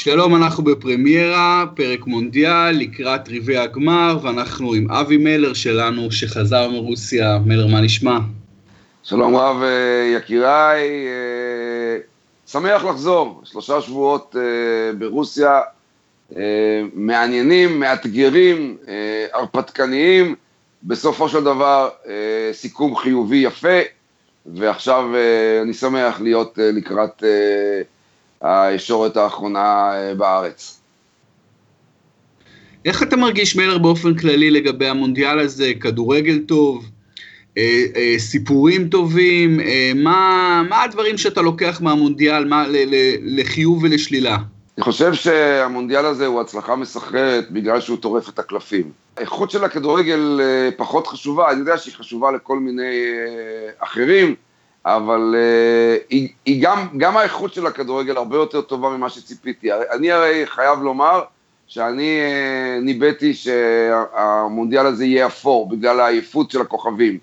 שלום, אנחנו בפרמיירה, פרק מונדיאל, לקראת רבעי הגמר, ואנחנו עם אבי מלר שלנו, שחזר מרוסיה. מלר, מה נשמע? שלום רב אה, יקיריי, אה, שמח לחזור, שלושה שבועות אה, ברוסיה, מעניינים, מאתגרים, הרפתקניים, בסופו של דבר סיכום חיובי יפה, ועכשיו אני שמח להיות לקראת הישורת האחרונה בארץ. איך אתה מרגיש, מלר, באופן כללי לגבי המונדיאל הזה? כדורגל טוב? אה, אה, סיפורים טובים, אה, מה, מה הדברים שאתה לוקח מהמונדיאל מה, ל, ל, לחיוב ולשלילה? אני חושב שהמונדיאל הזה הוא הצלחה מסחררת בגלל שהוא טורף את הקלפים. האיכות של הכדורגל פחות חשובה, אני יודע שהיא חשובה לכל מיני אחרים, אבל היא, היא גם, גם האיכות של הכדורגל הרבה יותר טובה ממה שציפיתי. אני הרי חייב לומר שאני ניבאתי שהמונדיאל הזה יהיה אפור בגלל העייפות של הכוכבים.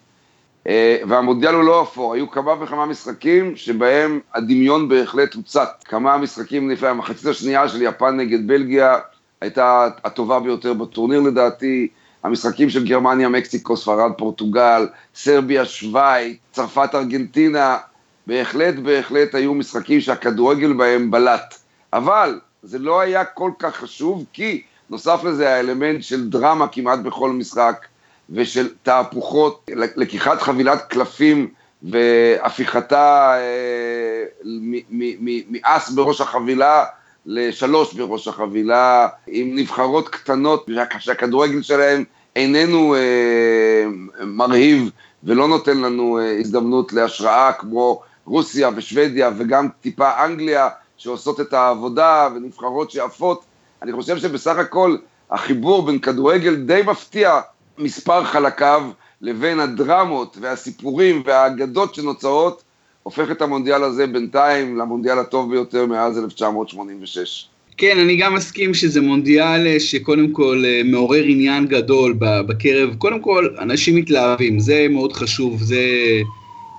אה, והמונדיאל הוא לא אפור, היו כמה וכמה משחקים שבהם הדמיון בהחלט הוצת. כמה משחקים לפני המחצית השנייה של יפן נגד בלגיה הייתה הטובה ביותר בטורניר לדעתי, המשחקים של גרמניה, מקסיקו, ספרד, פורטוגל, סרביה, שווייץ, צרפת, ארגנטינה, בהחלט בהחלט היו משחקים שהכדורגל בהם בלט. אבל זה לא היה כל כך חשוב, כי נוסף לזה האלמנט של דרמה כמעט בכל משחק, ושל תהפוכות, לקיחת חבילת קלפים והפיכתה אה, מאס בראש החבילה לשלוש בראש החבילה, עם נבחרות קטנות שהכדורגל שלהם איננו אה, מרהיב ולא נותן לנו אה, הזדמנות להשראה כמו רוסיה ושוודיה וגם טיפה אנגליה שעושות את העבודה ונבחרות שעפות. אני חושב שבסך הכל החיבור בין כדורגל די מפתיע מספר חלקיו לבין הדרמות והסיפורים והאגדות שנוצרות, הופך את המונדיאל הזה בינתיים למונדיאל הטוב ביותר מאז 1986. כן, אני גם מסכים שזה מונדיאל אה, שקודם כל אה, מעורר עניין גדול בקרב, קודם כל אנשים מתלהבים, זה מאוד חשוב, זה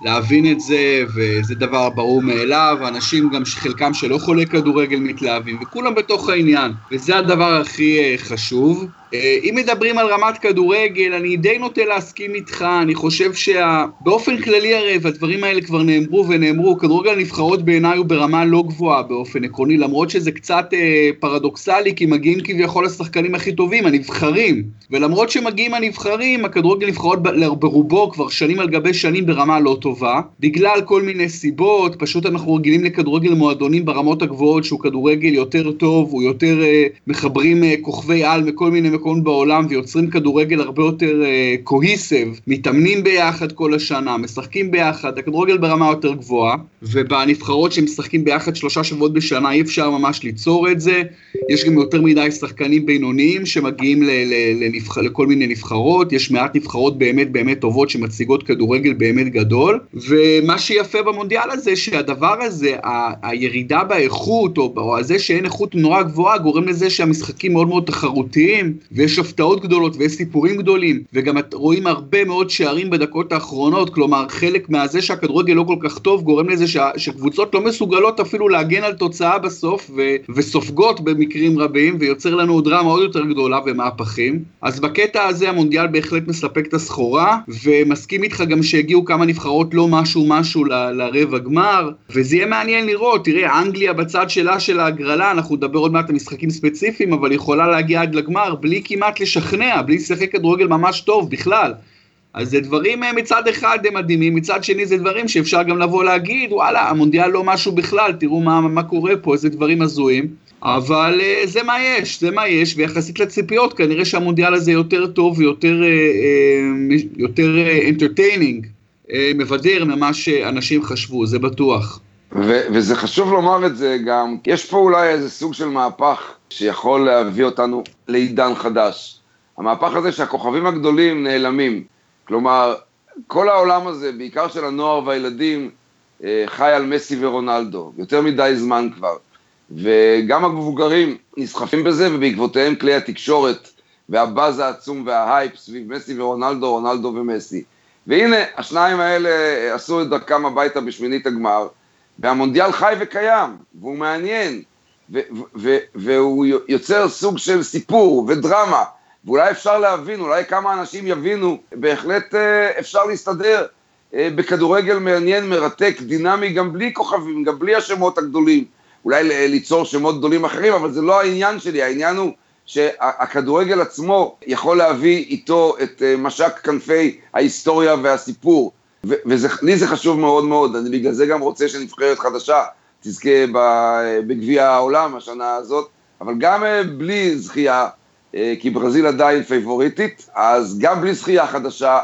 להבין את זה, וזה דבר ברור מאליו, אנשים גם חלקם שלא חולי כדורגל מתלהבים, וכולם בתוך העניין, וזה הדבר הכי אה, חשוב. אה, אם מדברים על רמת כדורגל, אני די נוטה להסכים איתך, אני חושב שבאופן כללי הרי, והדברים האלה כבר נאמרו ונאמרו, כדורגל הנבחרות בעיניי הוא ברמה לא גבוהה באופן עקרוני, למרות שזה קצת אה, פרדוקסלי, כי מגיעים כביכול השחקנים הכי טובים, הנבחרים, ולמרות שמגיעים הנבחרים, הכדורגל נבחרות ברובו כבר שנים על גבי שנים ברמה לא טובה, בגלל כל מיני סיבות, פשוט אנחנו רגילים לכדורגל מועדונים ברמות הגבוהות, שהוא כדורגל יותר טוב, הוא יותר אה, מחברים אה, כוכבי על מכל מיני מקומות בעולם ויוצרים כדורגל הרבה יותר קוהיסב, uh, מתאמנים ביחד כל השנה, משחקים ביחד, הכדורגל ברמה יותר גבוהה, ובנבחרות שמשחקים ביחד שלושה שבועות בשנה אי אפשר ממש ליצור את זה, יש גם יותר מדי שחקנים בינוניים שמגיעים ל- ל- לנבח... לכל מיני נבחרות, יש מעט נבחרות באמת באמת טובות שמציגות כדורגל באמת גדול, ומה שיפה במונדיאל הזה שהדבר הזה, ה- הירידה באיכות, או, או זה שאין איכות נורא גבוהה, גורם לזה שהמשחקים מאוד מאוד תחרותיים, ויש הפתעות גדולות ויש סיפורים גדולים, וגם רואים הרבה מאוד שערים בדקות האחרונות, כלומר חלק מהזה שהכדורגל לא כל כך טוב גורם לזה ש... שקבוצות לא מסוגלות אפילו להגן על תוצאה בסוף ו... וסופגות במקרים רבים, ויוצר לנו דרמה עוד יותר גדולה ומהפכים. אז בקטע הזה המונדיאל בהחלט מספק את הסחורה, ומסכים איתך גם שהגיעו כמה נבחרות לא משהו משהו ל... לרבע גמר, וזה יהיה מעניין לראות, תראה, אנגליה בצד שלה של ההגרלה, אנחנו נדבר עוד מעט על משחקים ספציפיים, אבל יכולה להגיע עד לגמר בלי כמעט לשכנע, בלי לשחק כדורגל ממש טוב בכלל. אז זה דברים אה, מצד אחד הם מדהימים, מצד שני זה דברים שאפשר גם לבוא להגיד, וואלה, המונדיאל לא משהו בכלל, תראו מה, מה קורה פה, איזה דברים הזויים. אבל אה, זה מה יש, זה מה יש, ויחסית לציפיות, כנראה שהמונדיאל הזה יותר טוב ויותר אה, יותר entertaining, מבדר ממה שאנשים חשבו, זה בטוח. ו- וזה חשוב לומר את זה גם, יש פה אולי איזה סוג של מהפך שיכול להביא אותנו לעידן חדש. המהפך הזה שהכוכבים הגדולים נעלמים. כלומר, כל העולם הזה, בעיקר של הנוער והילדים, אה, חי על מסי ורונלדו, יותר מדי זמן כבר. וגם המבוגרים נסחפים בזה, ובעקבותיהם כלי התקשורת והבאז העצום וההייפ סביב מסי ורונלדו, רונלדו ומסי. והנה, השניים האלה עשו את דרכם הביתה בשמינית הגמר, והמונדיאל חי וקיים, והוא מעניין, והוא יוצר סוג של סיפור ודרמה, ואולי אפשר להבין, אולי כמה אנשים יבינו, בהחלט אה, אפשר להסתדר אה, בכדורגל מעניין, מרתק, דינמי, גם בלי כוכבים, גם בלי השמות הגדולים. אולי ליצור שמות גדולים אחרים, אבל זה לא העניין שלי, העניין הוא שהכדורגל עצמו יכול להביא איתו את אה, משק כנפי ההיסטוריה והסיפור, ולי זה חשוב מאוד מאוד, אני בגלל זה גם רוצה שנבחרת חדשה תזכה בגביע העולם השנה הזאת, אבל גם אה, בלי זכייה, אה, כי ברזיל עדיין פייבוריטית, אז גם בלי זכייה חדשה,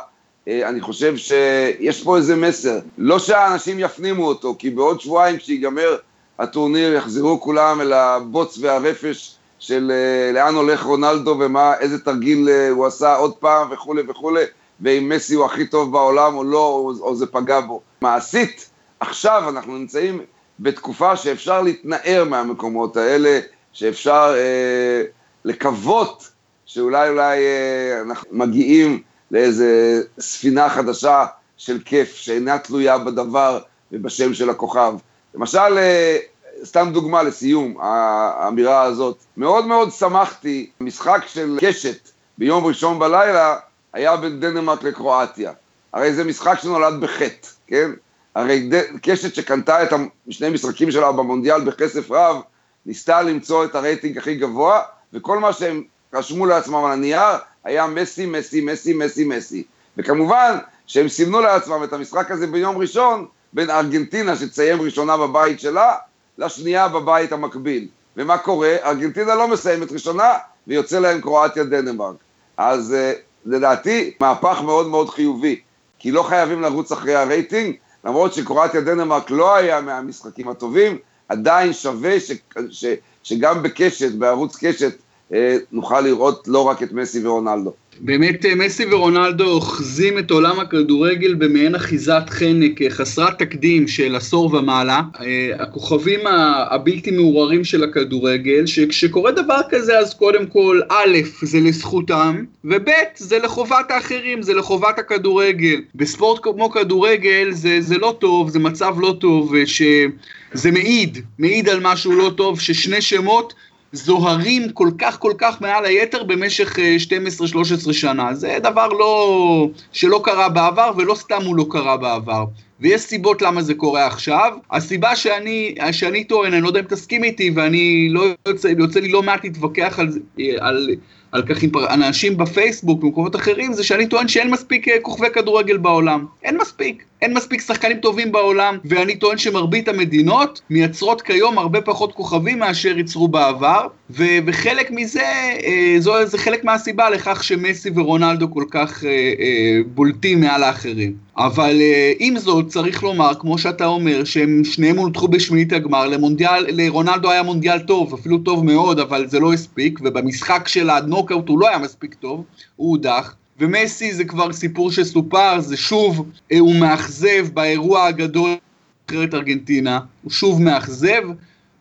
אני חושב שיש פה איזה מסר. לא שהאנשים יפנימו אותו, כי בעוד שבועיים כשיגמר הטורניר יחזרו כולם אל הבוץ והרפש של אה, לאן הולך רונלדו ומה, איזה תרגיל אה, הוא עשה עוד פעם וכולי וכולי, ואם מסי הוא הכי טוב בעולם או לא, או זה פגע בו. מעשית, עכשיו אנחנו נמצאים בתקופה שאפשר להתנער מהמקומות האלה, שאפשר אה, לקוות שאולי אולי אה, אנחנו מגיעים לאיזה ספינה חדשה של כיף שאינה תלויה בדבר ובשם של הכוכב. למשל, אה, סתם דוגמה לסיום, האמירה הזאת. מאוד מאוד שמחתי, משחק של קשת ביום ראשון בלילה היה בין דנמרק לקרואטיה. הרי זה משחק שנולד בחטא, כן? הרי. קשת שקנתה את שני המשחקים שלה במונדיאל בכסף רב, ניסתה למצוא את הרייטינג הכי גבוה, וכל מה שהם רשמו לעצמם על הנייר היה מסי, מסי, מסי, מסי, מסי. וכמובן שהם סימנו לעצמם את המשחק הזה ביום ראשון בין ארגנטינה שתסיים ראשונה בבית שלה, לשנייה בבית המקביל. ומה קורה? ארגנטינה לא מסיימת ראשונה, ויוצא להם קרואטיה דנמרק. אז uh, לדעתי, מהפך מאוד מאוד חיובי, כי לא חייבים לרוץ אחרי הרייטינג, למרות שקרואטיה דנמרק לא היה מהמשחקים הטובים, עדיין שווה ש, ש, שגם בקשת, בערוץ קשת, נוכל לראות לא רק את מסי ורונלדו. באמת אה, מסי ורונלדו אוחזים את עולם הכדורגל במעין אחיזת חנק אה, חסרת תקדים של עשור ומעלה. אה, הכוכבים הבלתי מעורערים של הכדורגל, שכשקורה דבר כזה אז קודם כל, א', זה לזכותם, וב', זה לחובת האחרים, זה לחובת הכדורגל. בספורט כמו כדורגל זה, זה לא טוב, זה מצב לא טוב, שזה מעיד, מעיד על משהו לא טוב, ששני שמות זוהרים כל כך כל כך מעל היתר במשך 12-13 אה, שנה. זה דבר לא, שלא קרה בעבר, ולא סתם הוא לא קרה בעבר. ויש סיבות למה זה קורה עכשיו. הסיבה שאני, שאני טוען, אני לא יודע אם תסכים איתי, ואני לא יוצא, יוצא לי לא מעט להתווכח על, אה, על, על כך עם אנשים בפייסבוק, במקומות אחרים, זה שאני טוען שאין מספיק אה, כוכבי כדורגל בעולם. אין מספיק. אין מספיק שחקנים טובים בעולם, ואני טוען שמרבית המדינות מייצרות כיום הרבה פחות כוכבים מאשר ייצרו בעבר, ו- וחלק מזה, אה, זו, זה חלק מהסיבה לכך שמסי ורונלדו כל כך אה, אה, בולטים מעל האחרים. אבל אה, עם זאת, צריך לומר, כמו שאתה אומר, שהם שניהם הונתחו בשמינית הגמר, למונדיאל, לרונלדו היה מונדיאל טוב, אפילו טוב מאוד, אבל זה לא הספיק, ובמשחק של הנוקאוט הוא לא היה מספיק טוב, הוא הודח. ומסי זה כבר סיפור שסופר, זה שוב, אה, הוא מאכזב באירוע הגדול נבחרת ארגנטינה, הוא שוב מאכזב,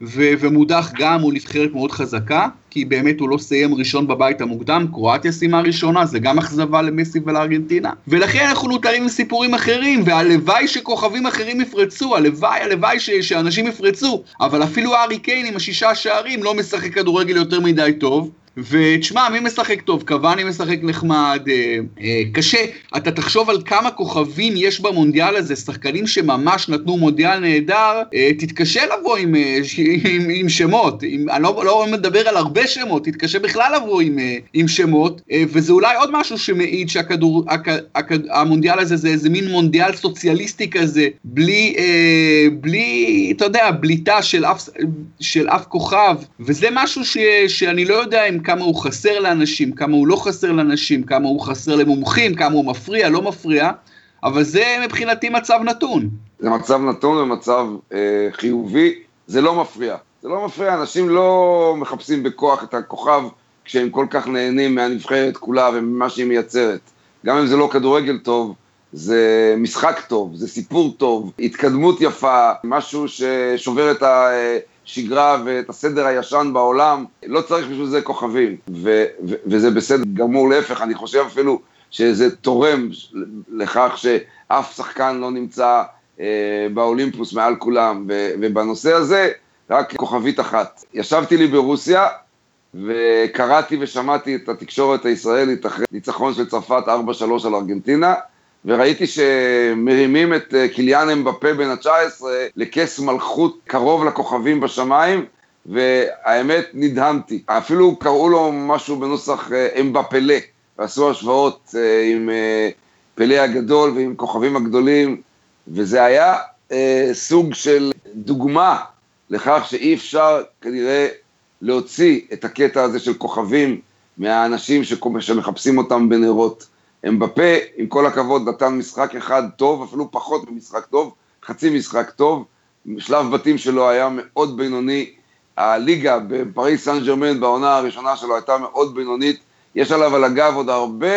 ו- ומודח גם, הוא נבחרת מאוד חזקה, כי באמת הוא לא סיים ראשון בבית המוקדם, קרואטיה סיימה ראשונה, זה גם אכזבה למסי ולארגנטינה. ולכן אנחנו נותרים עם סיפורים אחרים, והלוואי שכוכבים אחרים יפרצו, הלוואי, הלוואי ש- שאנשים יפרצו, אבל אפילו הארי קיין עם השישה שערים לא משחק כדורגל יותר מדי טוב, ותשמע, מי משחק טוב? קוואני משחק נחמד, אה, אה, קשה. אתה תחשוב על כמה כוכבים יש במונדיאל הזה, שחקנים שממש נתנו מונדיאל נהדר, אה, תתקשה לבוא עם, אה, עם, עם שמות. עם, אני לא, לא מדבר על הרבה שמות, תתקשה בכלל לבוא עם, אה, עם שמות, אה, וזה אולי עוד משהו שמעיד שהמונדיאל הזה זה איזה מין מונדיאל סוציאליסטי כזה, בלי, אה, בלי, אתה יודע, בליטה של אף, של אף כוכב, וזה משהו ש, שאני לא יודע אם כמה הוא חסר לאנשים, כמה הוא לא חסר לאנשים, כמה הוא חסר למומחים, כמה הוא מפריע, לא מפריע, אבל זה מבחינתי מצב נתון. זה מצב נתון ומצב אה, חיובי, זה לא מפריע. זה לא מפריע, אנשים לא מחפשים בכוח את הכוכב כשהם כל כך נהנים מהנבחרת כולה וממה שהיא מייצרת. גם אם זה לא כדורגל טוב, זה משחק טוב, זה סיפור טוב, התקדמות יפה, משהו ששובר את ה... השגרה ואת הסדר הישן בעולם, לא צריך בשביל זה כוכבים, ו- ו- וזה בסדר גמור, להפך, אני חושב אפילו שזה תורם לכך שאף שחקן לא נמצא אה, באולימפוס מעל כולם, ו- ובנושא הזה רק כוכבית אחת. ישבתי לי ברוסיה, וקראתי ושמעתי את התקשורת הישראלית אחרי ניצחון של צרפת 4-3 על ארגנטינה, וראיתי שמרימים את אה, קיליאן אמבפה בן ה-19 לכס מלכות קרוב לכוכבים בשמיים, והאמת נדהמתי. אפילו קראו לו משהו בנוסח אה, אמבפלה, ועשו השוואות אה, עם פלא הגדול ועם כוכבים הגדולים, וזה היה סוג של דוגמה לכך שאי אפשר כנראה להוציא את הקטע הזה של כוכבים מהאנשים שמחפשים אותם בנרות. אמבפה, עם כל הכבוד, נתן משחק אחד טוב, אפילו פחות ממשחק טוב, חצי משחק טוב. שלב בתים שלו היה מאוד בינוני. הליגה בפריס סן ג'רמן בעונה הראשונה שלו הייתה מאוד בינונית. יש עליו על הגב עוד הרבה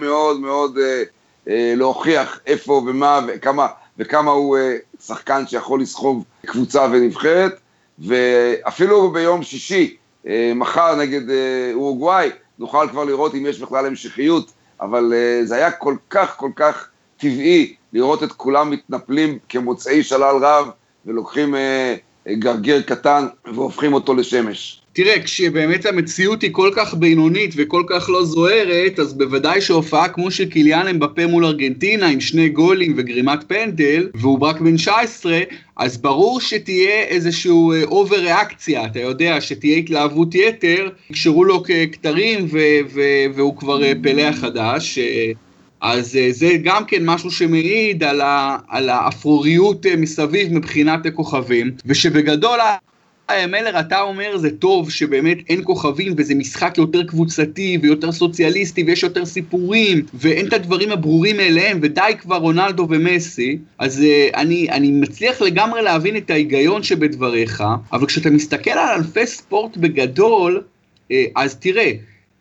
מאוד מאוד אה, אה, להוכיח איפה ומה וכמה, וכמה הוא אה, שחקן שיכול לסחוב קבוצה ונבחרת. ואפילו ביום שישי, אה, מחר נגד אה, אורוגוואי, נוכל כבר לראות אם יש בכלל המשכיות, אבל אה, זה היה כל כך כל כך טבעי לראות את כולם מתנפלים כמוצאי שלל רב ולוקחים גרגר קטן והופכים אותו לשמש. תראה, כשבאמת המציאות היא כל כך בינונית וכל כך לא זוהרת, אז בוודאי שהופעה כמו של קיליאן אמבפה מול ארגנטינה עם שני גולים וגרימת פנדל, והוא רק בן 19, אז ברור שתהיה איזשהו over ריאקציה, אתה יודע, שתהיה התלהבות יתר, יקשרו לו כתרים והוא כבר אה, פלא החדש. אה, אז אה, זה גם כן משהו שמעיד על, ה, על האפרוריות מסביב מבחינת הכוכבים, ושבגדול מלר, אתה אומר זה טוב שבאמת אין כוכבים וזה משחק יותר קבוצתי ויותר סוציאליסטי ויש יותר סיפורים ואין את הדברים הברורים מאליהם ודי כבר רונלדו ומסי, אז uh, אני, אני מצליח לגמרי להבין את ההיגיון שבדבריך, אבל כשאתה מסתכל על ענפי ספורט בגדול, uh, אז תראה,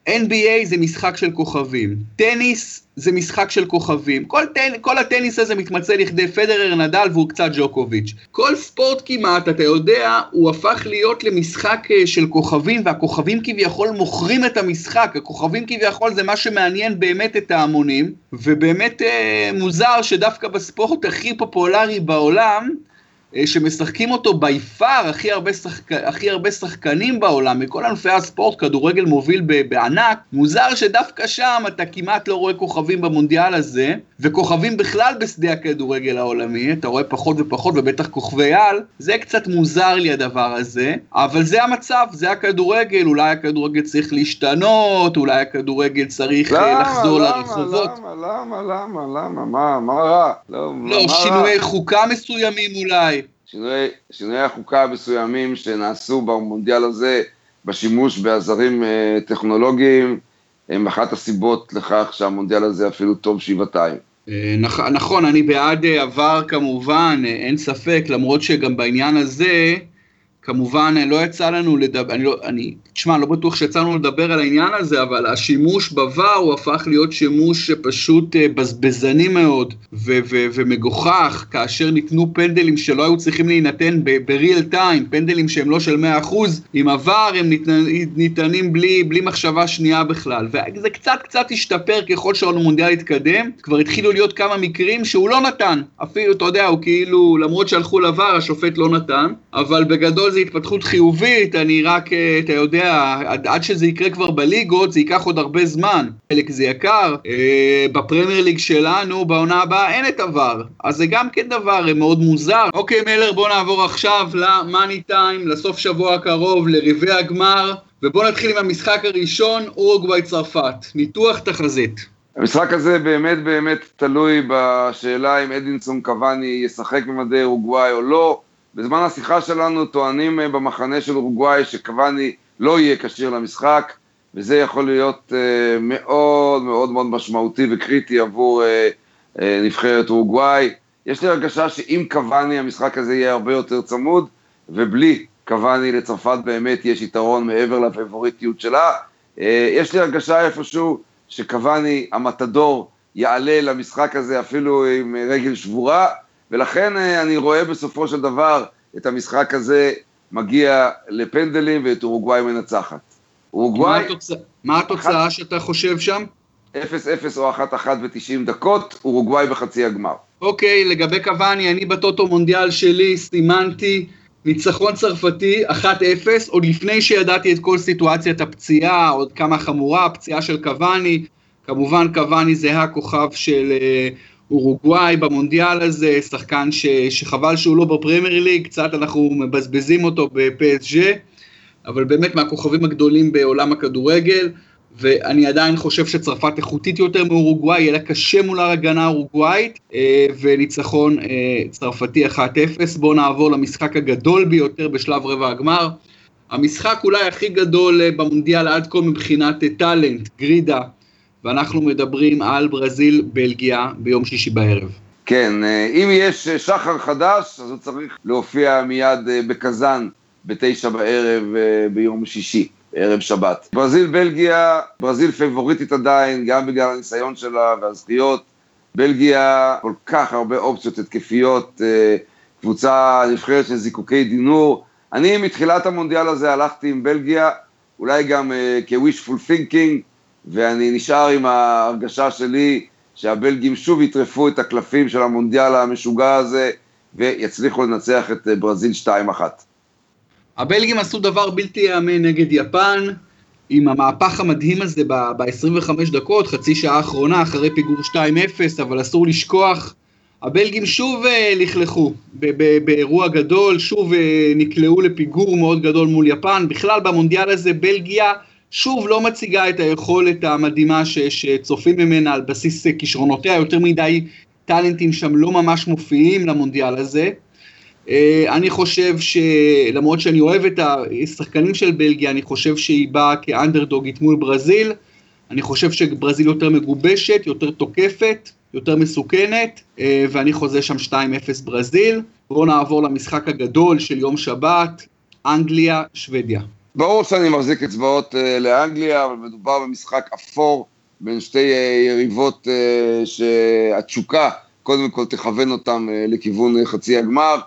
NBA זה משחק של כוכבים, טניס זה משחק של כוכבים, כל, טנ... כל הטניס הזה מתמצא לכדי פדרר, נדל והוא קצת ג'וקוביץ'. כל ספורט כמעט, אתה יודע, הוא הפך להיות למשחק אה, של כוכבים, והכוכבים כביכול מוכרים את המשחק, הכוכבים כביכול זה מה שמעניין באמת את ההמונים, ובאמת אה, מוזר שדווקא בספורט הכי פופולרי בעולם, שמשחקים אותו בי פאר הכי הרבה, שחק... הכי הרבה שחקנים בעולם, מכל ענפי הספורט, כדורגל מוביל בענק, מוזר שדווקא שם אתה כמעט לא רואה כוכבים במונדיאל הזה, וכוכבים בכלל בשדה הכדורגל העולמי, אתה רואה פחות ופחות, ובטח כוכבי על, זה קצת מוזר לי הדבר הזה, אבל זה המצב, זה הכדורגל, אולי הכדורגל צריך להשתנות, אולי הכדורגל צריך אה, למה, לחזור למה, לרחובות. למה, למה, למה, למה, מה, מה רע? לא, לא מה שינויי רע? חוקה מסוימים אולי. שינויי, שינויי החוקה המסוימים שנעשו במונדיאל הזה בשימוש בעזרים אה, טכנולוגיים, הם אחת הסיבות לכך שהמונדיאל הזה אפילו טוב שבעתיים. אה, נכון, אני בעד אה, עבר כמובן, אין ספק, למרות שגם בעניין הזה, כמובן לא יצא לנו לדבר, אני, לא, אני תשמע, לא בטוח שיצאנו לדבר על העניין הזה, אבל השימוש בVAR הוא הפך להיות שימוש שפשוט אה, בזבזני מאוד ו- ו- ומגוחך, כאשר ניתנו פנדלים שלא היו צריכים להינתן בריאל טיים, פנדלים שהם לא של 100%, עם הVAR הם ניתנים בלי, בלי מחשבה שנייה בכלל. וזה קצת קצת השתפר ככל שהמונדיאל התקדם, כבר התחילו להיות כמה מקרים שהוא לא נתן, אפילו, אתה יודע, הוא כאילו, למרות שהלכו לVAR, השופט לא נתן, אבל בגדול זו התפתחות חיובית, אני רק, אה, אתה יודע, עד, עד שזה יקרה כבר בליגות, זה ייקח עוד הרבה זמן. חלק זה יקר. אה, בפרמייר ליג שלנו, בעונה הבאה אין את עבר. אז זה גם כן דבר אה, מאוד מוזר. אוקיי, מלר, בוא נעבור עכשיו למאני טיים, לסוף שבוע הקרוב, לרבעי הגמר. ובואו נתחיל עם המשחק הראשון, אורוגוואי צרפת. ניתוח תחזית. המשחק הזה באמת באמת תלוי בשאלה אם אדינסון קוואני ישחק במדי אורוגוואי או לא. בזמן השיחה שלנו טוענים אה, במחנה של אורוגוואי שקוואני לא יהיה כשיר למשחק, וזה יכול להיות uh, מאוד מאוד מאוד משמעותי וקריטי עבור uh, נבחרת אורוגוואי. יש לי הרגשה שאם קוואני המשחק הזה יהיה הרבה יותר צמוד, ובלי קוואני לצרפת באמת יש יתרון מעבר לפבוריטיות שלה. יש לי הרגשה איפשהו שקוואני המתדור יעלה למשחק הזה אפילו עם רגל שבורה, ולכן uh, אני רואה בסופו של דבר את המשחק הזה מגיע לפנדלים ואת אורוגוואי מנצחת. אורוגוואי... מה התוצאה שאתה חושב שם? 0-0 או 1-1 ו-90 דקות, אורוגוואי בחצי הגמר. אוקיי, לגבי קוואני, אני בטוטו מונדיאל שלי סימנתי ניצחון צרפתי, 1-0, עוד לפני שידעתי את כל סיטואציית הפציעה, עוד כמה חמורה, הפציעה של קוואני, כמובן קוואני זה הכוכב של אה, אורוגוואי במונדיאל הזה, שחקן ש, שחבל שהוא לא בפרמייר ליג, קצת אנחנו מבזבזים אותו בפסג', אבל באמת מהכוכבים הגדולים בעולם הכדורגל. ואני עדיין חושב שצרפת איכותית יותר מאורוגוואי, יהיה לה קשה מול ההגנה האורוגוואית, אה, וניצחון אה, צרפתי 1-0. בואו נעבור למשחק הגדול ביותר בשלב רבע הגמר. המשחק אולי הכי גדול אה, במונדיאל עד כה מבחינת טאלנט, גרידה, ואנחנו מדברים על ברזיל-בלגיה ביום שישי בערב. כן, אם יש שחר חדש, אז הוא צריך להופיע מיד בקזאן בתשע בערב ביום שישי. ערב שבת. ברזיל, בלגיה, ברזיל פייבוריטית עדיין, גם בגלל הניסיון שלה והזכיות. בלגיה, כל כך הרבה אופציות התקפיות, אה, קבוצה נבחרת של זיקוקי דינור. אני מתחילת המונדיאל הזה הלכתי עם בלגיה, אולי גם כ-wishful thinking, ואני נשאר עם ההרגשה שלי שהבלגים שוב יטרפו את הקלפים של המונדיאל המשוגע הזה, ויצליחו לנצח את אה, ברזיל 2-1. הבלגים עשו דבר בלתי ייאמן נגד יפן, עם המהפך המדהים הזה ב-25 דקות, חצי שעה האחרונה, אחרי פיגור 2-0, אבל אסור לשכוח, הבלגים שוב uh, לכלכו באירוע גדול, שוב uh, נקלעו לפיגור מאוד גדול מול יפן. בכלל במונדיאל הזה בלגיה שוב לא מציגה את היכולת המדהימה ש, שצופים ממנה על בסיס כישרונותיה, יותר מדי טאלנטים שם לא ממש מופיעים למונדיאל הזה. אה, אני חושב שלמרות שאני אוהב את השחקנים של בלגיה, אני חושב שהיא באה כאנדרדוגית מול ברזיל. אני חושב שברזיל יותר מגובשת, יותר תוקפת, יותר מסוכנת, אה, ואני חוזה שם 2-0 ברזיל. בואו נעבור למשחק הגדול של יום שבת, אנגליה, שוודיה. ברור שאני מחזיק אצבעות uh, לאנגליה, אבל מדובר במשחק אפור בין שתי uh, יריבות uh, שהתשוקה קודם כל תכוון אותם uh, לכיוון uh, חצי הגמר.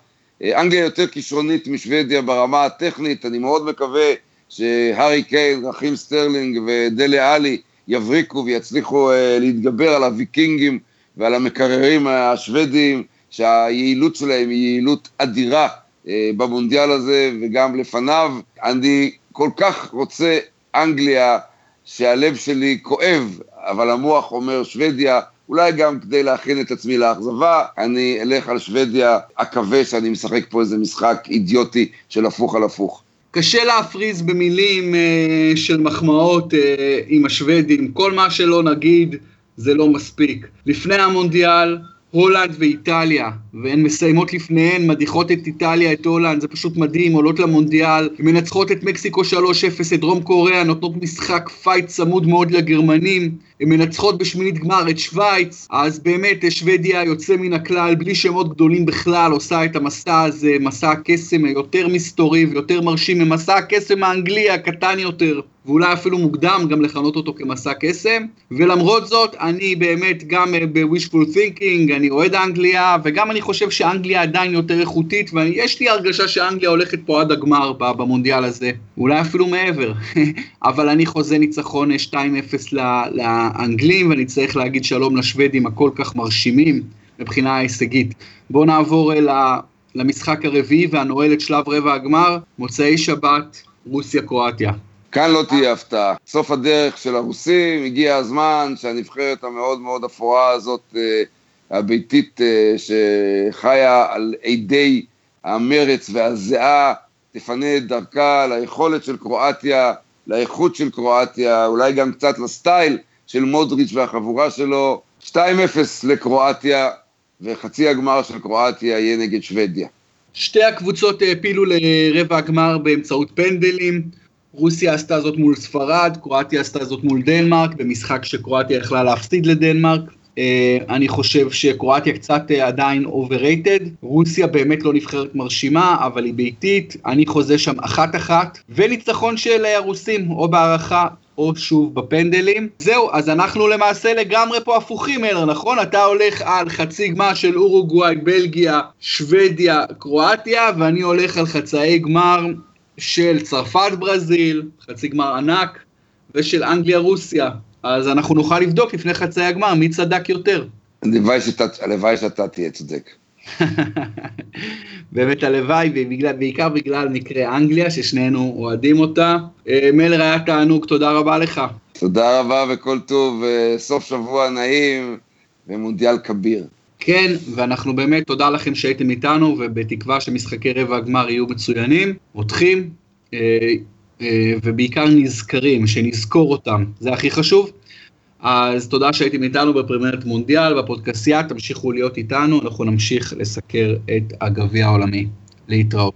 אה, אנגליה יותר כישרונית משוודיה ברמה הטכנית, אני מאוד מקווה שהארי קיין, רחים סטרלינג ודלה אלי יבריקו ויצליחו uh, להתגבר על הוויקינגים ועל המקררים השוודים, שהיעילות שלהם היא יעילות אדירה uh, במונדיאל הזה וגם לפניו. אני כל כך רוצה אנגליה שהלב שלי כואב, אבל המוח אומר שוודיה, אולי גם כדי להכין את עצמי לאכזבה, אני אלך על שוודיה, אקווה שאני משחק פה איזה משחק אידיוטי של הפוך על הפוך. קשה להפריז במילים אה, של מחמאות אה, עם השוודים, כל מה שלא נגיד זה לא מספיק. לפני המונדיאל, הולנד ואיטליה, והן מסיימות לפניהן, מדיחות את איטליה, את הולנד, זה פשוט מדהים, עולות למונדיאל, מנצחות את מקסיקו 3-0, את דרום קוריאה, נותנות משחק fight צמוד מאוד לגרמנים, הן מנצחות בשמינית גמר את שווייץ, אז באמת שוודיה יוצא מן הכלל, בלי שמות גדולים בכלל, עושה את המסע הזה, מסע הקסם היותר מסתורי ויותר מרשים ממסע הקסם האנגלי הקטן יותר. ואולי אפילו מוקדם גם לכנות אותו כמסע קסם, ולמרות זאת, אני באמת גם ב-wishful thinking, אני אוהד אנגליה, וגם אני חושב שאנגליה עדיין יותר איכותית, ויש לי הרגשה שאנגליה הולכת פה עד הגמר במונדיאל הזה, אולי אפילו מעבר, אבל אני חוזה ניצחון 2-0 לאנגלים, ואני צריך להגיד שלום לשוודים הכל כך מרשימים מבחינה הישגית. בואו נעבור אל ה... למשחק הרביעי והנועל את שלב רבע הגמר, מוצאי שבת, רוסיה-קרואטיה. כאן לא תהיה הפתעה. סוף הדרך של הרוסים, הגיע הזמן שהנבחרת המאוד מאוד אפורה הזאת, אה, הביתית אה, שחיה על אדי המרץ והזיעה, תפנה את דרכה ליכולת של קרואטיה, לאיכות של קרואטיה, אולי גם קצת לסטייל של מודריץ' והחבורה שלו. 2-0 לקרואטיה, וחצי הגמר של קרואטיה יהיה נגד שוודיה. שתי הקבוצות העפילו לרבע הגמר באמצעות פנדלים. רוסיה עשתה זאת מול ספרד, קרואטיה עשתה זאת מול דנמרק, במשחק שקרואטיה יכלה להפסיד לדנמרק. Uh, אני חושב שקרואטיה קצת uh, עדיין overrated, רוסיה באמת לא נבחרת מרשימה, אבל היא ביתית, אני חוזה שם אחת-אחת, וניצחון של uh, הרוסים, או בהערכה או שוב בפנדלים. זהו, אז אנחנו למעשה לגמרי פה הפוכים, אלר, נכון? אתה הולך על חצי גמר של אורוגוואי, בלגיה, שוודיה, קרואטיה, ואני הולך על חצאי גמר של צרפת ברזיל, חצי גמר ענק, ושל אנגליה רוסיה. אז אנחנו נוכל לבדוק לפני חצי הגמר מי צדק יותר. הלוואי שאתה, תהיה צודק. באמת הלוואי, ובעיקר בגלל מקרה אנגליה, ששנינו אוהדים אותה. אה, מלר היה תענוג, תודה רבה לך. תודה רבה וכל טוב, אה, סוף שבוע נעים ומונדיאל כביר. כן, ואנחנו באמת, תודה לכם שהייתם איתנו, ובתקווה שמשחקי רבע הגמר יהיו מצוינים, רותחים, ובעיקר נזכרים, שנזכור אותם, זה הכי חשוב. אז תודה שהייתם איתנו בפרמיירת מונדיאל, בפודקאסייה, תמשיכו להיות איתנו, אנחנו נמשיך לסקר את הגביע העולמי. להתראות.